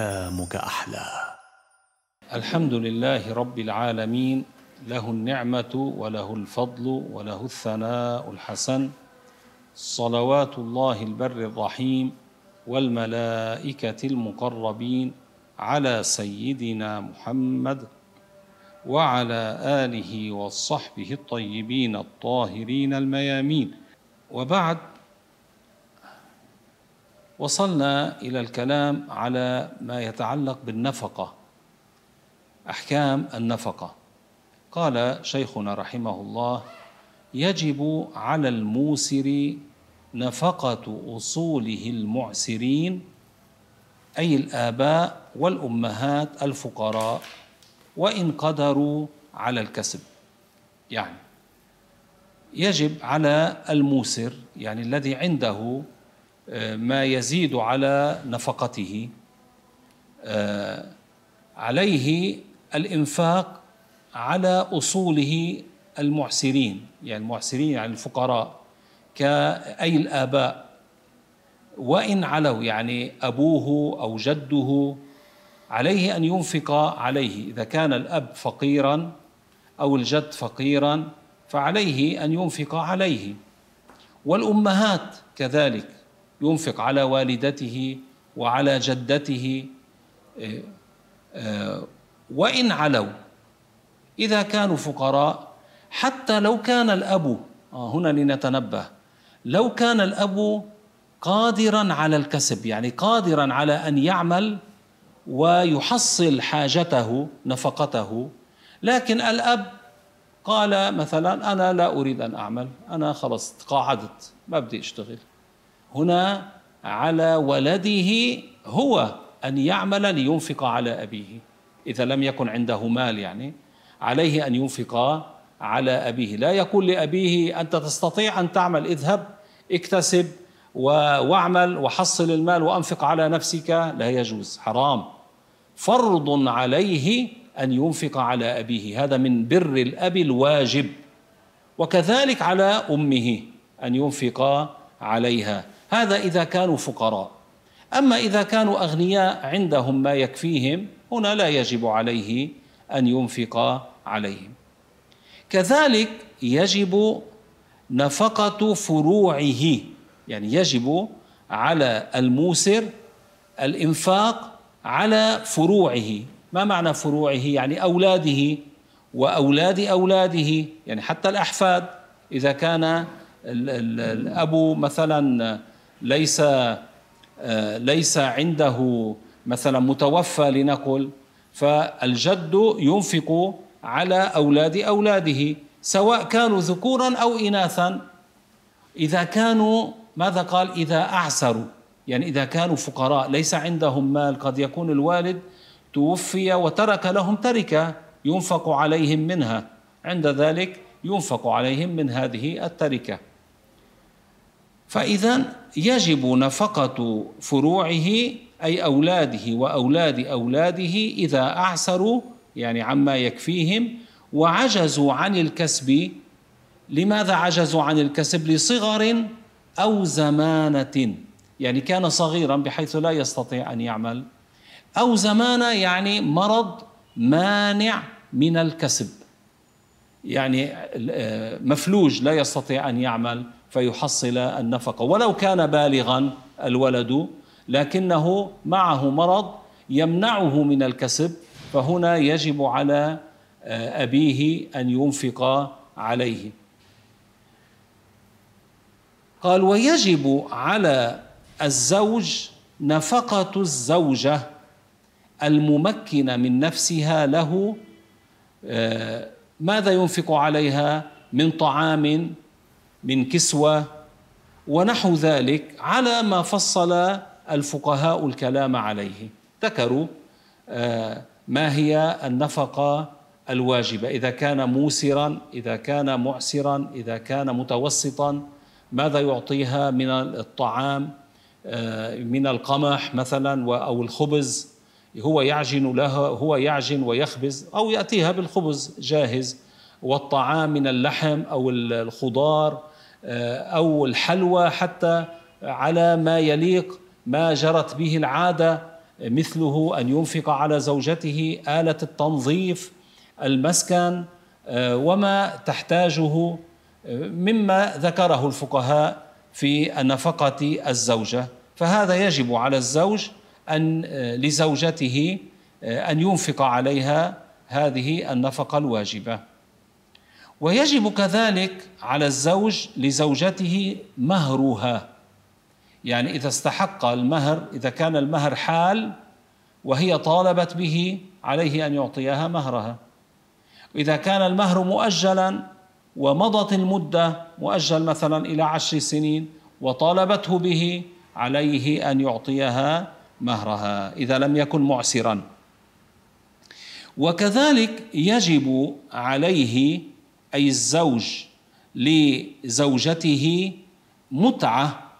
ايامك أحلى. الحمد لله رب العالمين له النعمة وله الفضل وله الثناء الحسن. صلوات الله البر الرحيم والملائكة المقربين على سيدنا محمد وعلى آله وصحبه الطيبين الطاهرين الميامين. وبعد وصلنا إلى الكلام على ما يتعلق بالنفقة أحكام النفقة. قال شيخنا رحمه الله يجب على الموسر نفقة أصوله المعسرين أي الآباء والأمهات الفقراء وإن قدروا على الكسب. يعني يجب على الموسر يعني الذي عنده ما يزيد على نفقته. عليه الإنفاق على أصوله المعسرين يعني المعسرين يعني الفقراء كأي الآباء. وإن علوا يعني أبوه أو جده عليه أن ينفق عليه. إذا كان الأب فقيرا أو الجد فقيرا فعليه أن ينفق عليه. والأمهات كذلك. ينفق على والدته وعلى جدته وإن علوا. إذا كانوا فقراء حتى لو كان الأب آه هنا لنتنبه لو كان الأب قادرا على الكسب يعني قادرا على أن يعمل ويحصل حاجته نفقته. لكن الأب قال مثلا أنا لا أريد أن أعمل أنا خلص تقاعدت ما بدي أشتغل. هنا على ولده هو أن يعمل لينفق على أبيه. إذا لم يكن عنده مال يعني عليه أن ينفق على أبيه. لا يقول لأبيه أنت تستطيع أن تعمل اذهب اكتسب واعمل وحصل المال وأنفق على نفسك. لا يجوز حرام. فرض عليه أن ينفق على أبيه. هذا من بر الأب الواجب. وكذلك على أمه أن ينفق عليها. هذا إذا كانوا فقراء. أما إذا كانوا أغنياء عندهم ما يكفيهم هنا لا يجب عليه أن ينفق عليهم. كذلك يجب نفقة فروعه يعني يجب على الموسر الإنفاق على فروعه. ما معنى فروعه؟ يعني أولاده وأولاد أولاده يعني حتى الأحفاد. إذا كان الأب مثلا ليس ليس عنده مثلا متوفى لنقل فالجد ينفق على أولاد أولاده سواء كانوا ذكورا أو إناثا. إذا كانوا ماذا قال؟ إذا أعسروا. يعني إذا كانوا فقراء ليس عندهم مال قد يكون الوالد توفي وترك لهم تركة ينفق عليهم منها. عند ذلك ينفق عليهم من هذه التركة. فإذا يجب نفقة فروعه أي أولاده وأولاد أولاده إذا أعسروا يعني عما يكفيهم وعجزوا عن الكسب. لماذا عجزوا عن الكسب؟ لصغر أو زمانة. يعني كان صغيرا بحيث لا يستطيع أن يعمل. أو زمانة يعني مرض مانع من الكسب. يعني مفلوج لا يستطيع أن يعمل. فيحصل النفقه ولو كان بالغا الولد لكنه معه مرض يمنعه من الكسب فهنا يجب على أبيه أن ينفق عليه. قال ويجب على الزوج نفقة الزوجة الممكنة من نفسها له ماذا ينفق عليها؟ من طعام من كسوة ونحو ذلك على ما فصل الفقهاء الكلام عليه. ذكروا ما هي النفقة الواجبة. إذا كان موسرا إذا كان معسرا إذا كان متوسطا ماذا يعطيها من الطعام من القمح مثلا أو الخبز؟ هو يعجن لها هو يعجن ويخبز أو يأتيها بالخبز جاهز. والطعام من اللحم أو الخضار أو الحلوى حتى على ما يليق ما جرت به العادة مثله أن ينفق على زوجته آلة التنظيف المسكن آه، وما تحتاجه آه، مما ذكره الفقهاء في نفقه الزوجة. فهذا يجب على الزوج أن لزوجته أن ينفق عليها هذه النفقة الواجبة. ويجب كذلك على الزوج لزوجته مهرها. يعني إذا استحق المهر إذا كان المهر حال وهي طالبت به عليه أن يعطيها مهرها. اذا كان المهر مؤجلا ومضت المدة مؤجل مثلا إلى عشر سنين وطالبته به عليه أن يعطيها مهرها إذا لم يكن معسرا. وكذلك يجب عليه أي الزوج لزوجته متعة.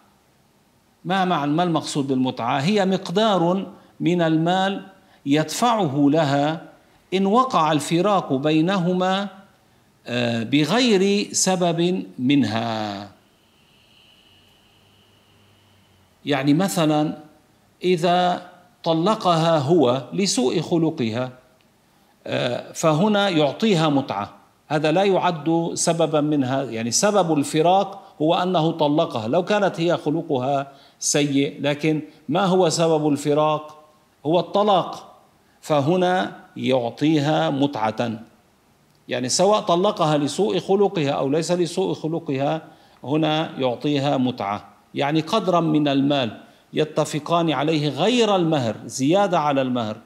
ما معنى ما المقصود بالمتعة؟ هي مقدار من المال يدفعه لها إن وقع الفراق بينهما آه، بغير سبب منها. يعني مثلا إذا طلقها هو لسوء خلقها آه، فهنا يعطيها متعة. هذا لا يعد سببا منها يعني سبب الفراق هو أنه طلقها. لو كانت هي خلقها سيء لكن ما هو سبب الفراق؟ هو الطلاق. فهنا يعطيها متعة. يعني سواء طلقها لسوء خلقها أو ليس لسوء خلقها هنا يعطيها متعة. يعني قدرا من المال يتفقان عليه غير المهر زيادة على المهر.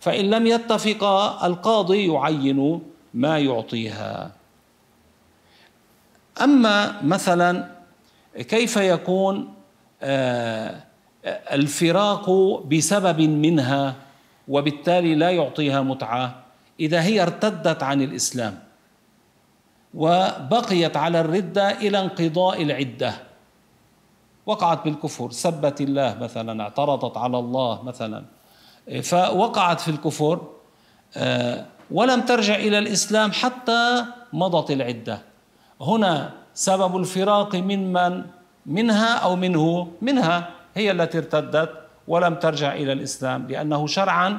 فإن لم يتفقا القاضي يعين ما يعطيها. أما مثلا كيف يكون آه، الفراق بسبب منها وبالتالي لا يعطيها متعة؟ إذا هي ارتدت عن الإسلام وبقيت على الردة إلى انقضاء العدة. وقعت بالكفر سبت الله مثلا اعترضت على الله مثلا. فوقعت في الكفر آه، ولم ترجع إلى الإسلام حتى مضت العدة. هنا سبب الفراق من من؟ منها أو منه؟ منها. هي التي ارتدت ولم ترجع إلى الإسلام لأنه شرعا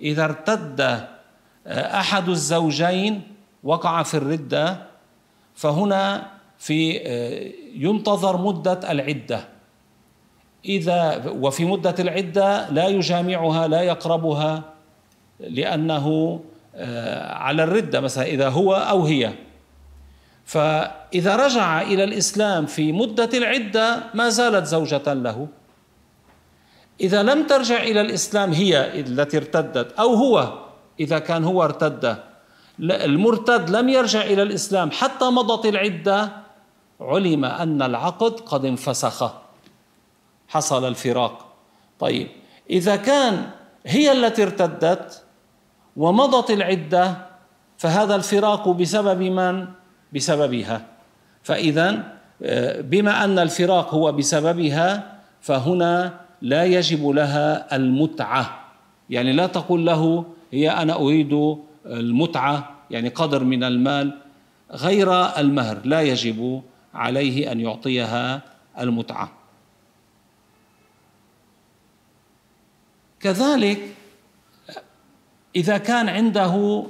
إذا ارتد آه، أحد الزوجين وقع في الردة فهنا في آه، ينتظر مدة العدة. إذا وفي مدة العدة لا يجامعها لا يقربها لأنه على الردة مثلا إذا هو أو هي. فإذا رجع إلى الإسلام في مدة العدة ما زالت زوجة له. إذا لم ترجع إلى الإسلام هي التي ارتدت أو هو إذا كان هو ارتد. المرتد لم يرجع إلى الإسلام حتى مضت العدة. علم أن العقد قد انفسخ. حصل الفراق. طيب إذا كان هي التي ارتدت ومضت العدة فهذا الفراق بسبب من؟ بسببها. فإذا آه، بما أن الفراق هو بسببها فهنا لا يجب لها المتعة. يعني لا تقول له هي أنا أريد المتعة يعني قدر من المال. غير المهر لا يجب عليه أن يعطيها المتعة. كذلك إذا كان عنده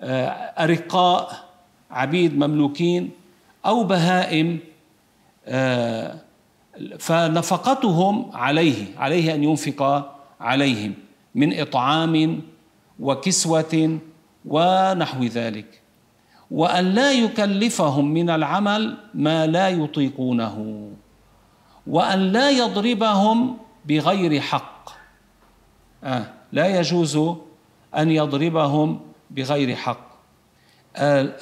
آه، أرقاء عبيد مملوكين أو بهائم آه، فنفقتهم عليه عليه أن ينفق عليهم من إطعام وكسوة ونحو ذلك. وأن لا يكلفهم من العمل ما لا يطيقونه. وأن لا يضربهم بغير حق. آه لا يجوز أن يضربهم بغير حق.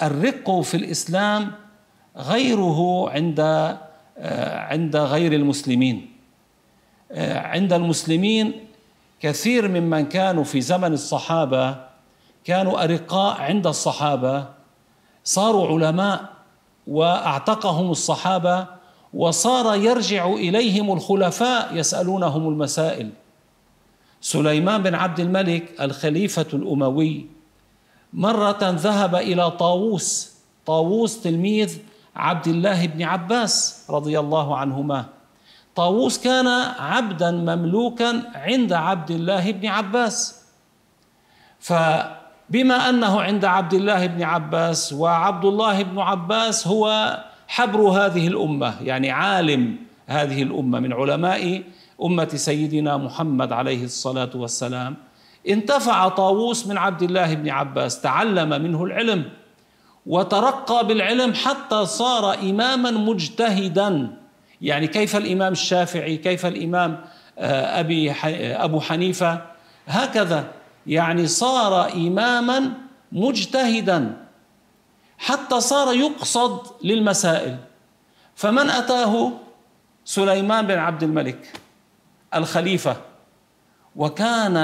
الرق في الإسلام غيره عند عند غير المسلمين. عند المسلمين كثير ممن كانوا في زمن الصحابة كانوا أرقاء عند الصحابة صاروا علماء وأعتقهم الصحابة وصار يرجع إليهم الخلفاء يسألونهم المسائل. سليمان بن عبد الملك الخليفة الأموي. مرة ذهب إلى طاووس. طاووس تلميذ عبد الله بن عباس رضي الله عنهما. طاووس كان عبدا مملوكا عند عبد الله بن عباس. فبما أنه عند عبد الله بن عباس وعبد الله بن عباس هو حبر هذه الأمة يعني عالم هذه الأمة من علماء أمة سيدنا محمد عليه الصلاة والسلام. انتفع طاووس من عبد الله بن عباس تعلم منه العلم وترقى بالعلم حتى صار إماما مجتهدا. يعني كيف الإمام الشافعي كيف الإمام آه، أبي أبو حنيفة؟ هكذا. يعني صار اماما مجتهدا حتى صار يقصد للمسائل. فمن أتاه؟ سليمان بن عبد الملك. الخليفة. وكان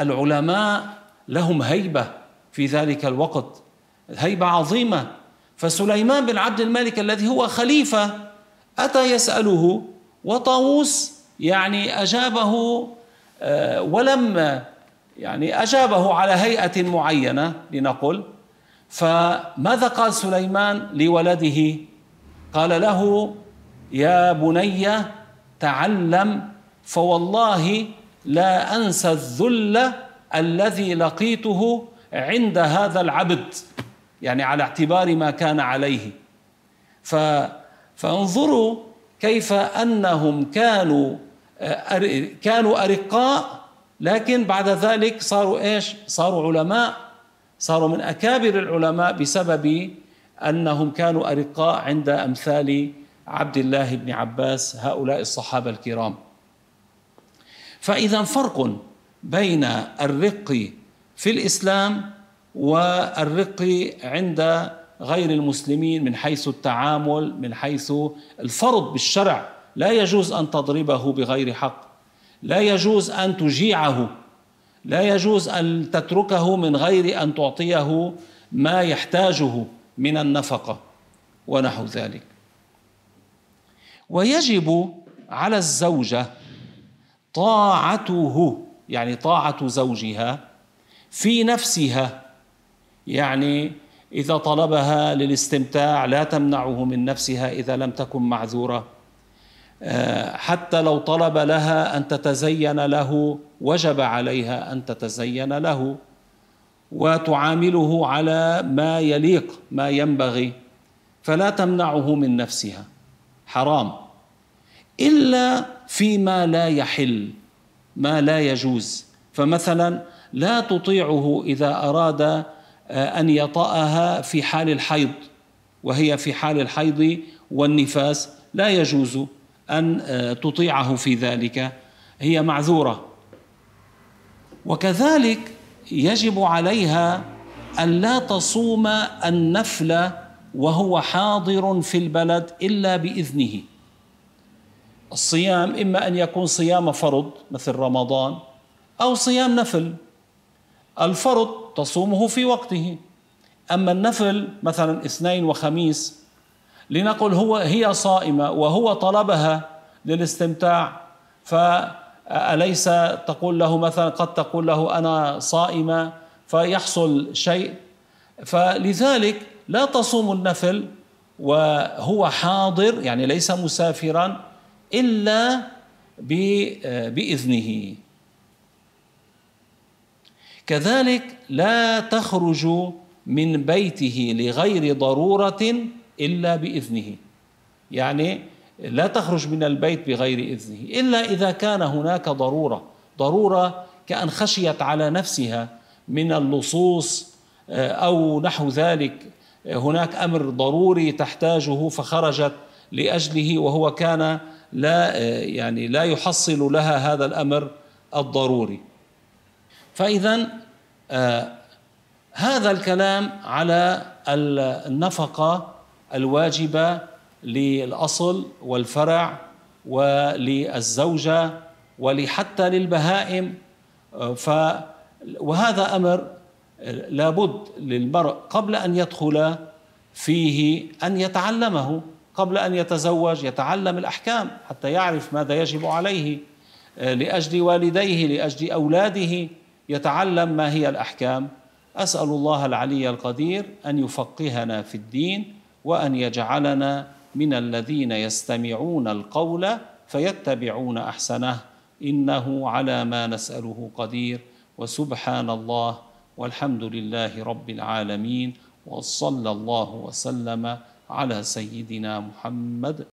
العلماء لهم هيبة في ذلك الوقت هيبة عظيمة. فسليمان بن عبد الملك الذي هو خليفة أتى يسأله وطاووس يعني أجابه آه، ولم يعني أجابه على هيئة معينة لنقل. فماذا قال سليمان لولده؟ قال له يا بني تعلم فوالله لا أنسى الذل الذي لقيته عند هذا العبد يعني على اعتبار ما كان عليه ف فانظروا كيف أنهم كانوا كانوا أرقاء لكن بعد ذلك صاروا إيش؟ صاروا علماء صاروا من أكابر العلماء بسبب أنهم كانوا أرقاء عند أمثال عبد الله بن عباس هؤلاء الصحابة الكرام. فإذا فرق بين الرق في الإسلام والرق عند غير المسلمين من حيث التعامل من حيث الفرض بالشرع. لا يجوز أن تضربه بغير حق. لا يجوز أن تجيعه. لا يجوز أن تتركه من غير أن تعطيه ما يحتاجه من النفقة ونحو ذلك. ويجب على الزوجة طاعته يعني طاعة زوجها في نفسها. يعني إذا طلبها للاستمتاع لا تمنعه من نفسها إذا لم تكن معذورة. آه، حتى لو طلب لها أن تتزين له وجب عليها أن تتزين له. وتعامله على ما يليق ما ينبغي فلا تمنعه من نفسها. حرام. إلا فيما لا يحل ما لا يجوز. فمثلا لا تطيعه إذا أراد آه، أن يطأها في حال الحيض وهي في حال الحيض والنفاس لا يجوز أن آه، تطيعه في ذلك. هي معذورة. وكذلك يجب عليها أن لا تصوم النفل وهو حاضر في البلد إلا بإذنه. الصيام إما أن يكون صيام فرض مثل رمضان أو صيام نفل. الفرض تصومه في وقته. أما النفل مثلا اثنين وخميس لنقل هو هي صائمة وهو طلبها للاستمتاع فأليس تقول له مثلا قد تقول له أنا صائمة فيحصل شيء؟ فلذلك لا تصوم النفل وهو حاضر يعني ليس مسافرا إلا بإذنه. كذلك لا تخرج من بيته لغير ضرورة إلا بإذنه. يعني لا تخرج من البيت بغير إذنه. إلا إذا كان هناك ضرورة. ضرورة كأن خشيت على نفسها من اللصوص آه، أو نحو ذلك. هناك أمر ضروري تحتاجه فخرجت لأجله وهو كان لا آه، يعني لا يحصل لها هذا الأمر الضروري. فإذا آه، هذا الكلام على النفقة الواجبة للأصل والفرع وللزوجة ولحتى للبهائم. ف وهذا أمر لابد للمرء قبل أن يدخل فيه أن يتعلمه. قبل أن يتزوج يتعلم الأحكام حتى يعرف ماذا يجب عليه لأجل والديه لأجل أولاده يتعلم ما هي الأحكام. أسأل الله العلي القدير أن يفقهنا في الدين وأن يجعلنا من الذين يستمعون القول فيتبعون أحسنه. إنه على ما نسأله قدير. وسبحان الله والحمد لله رب العالمين. وصلى الله وسلم على سيدنا محمد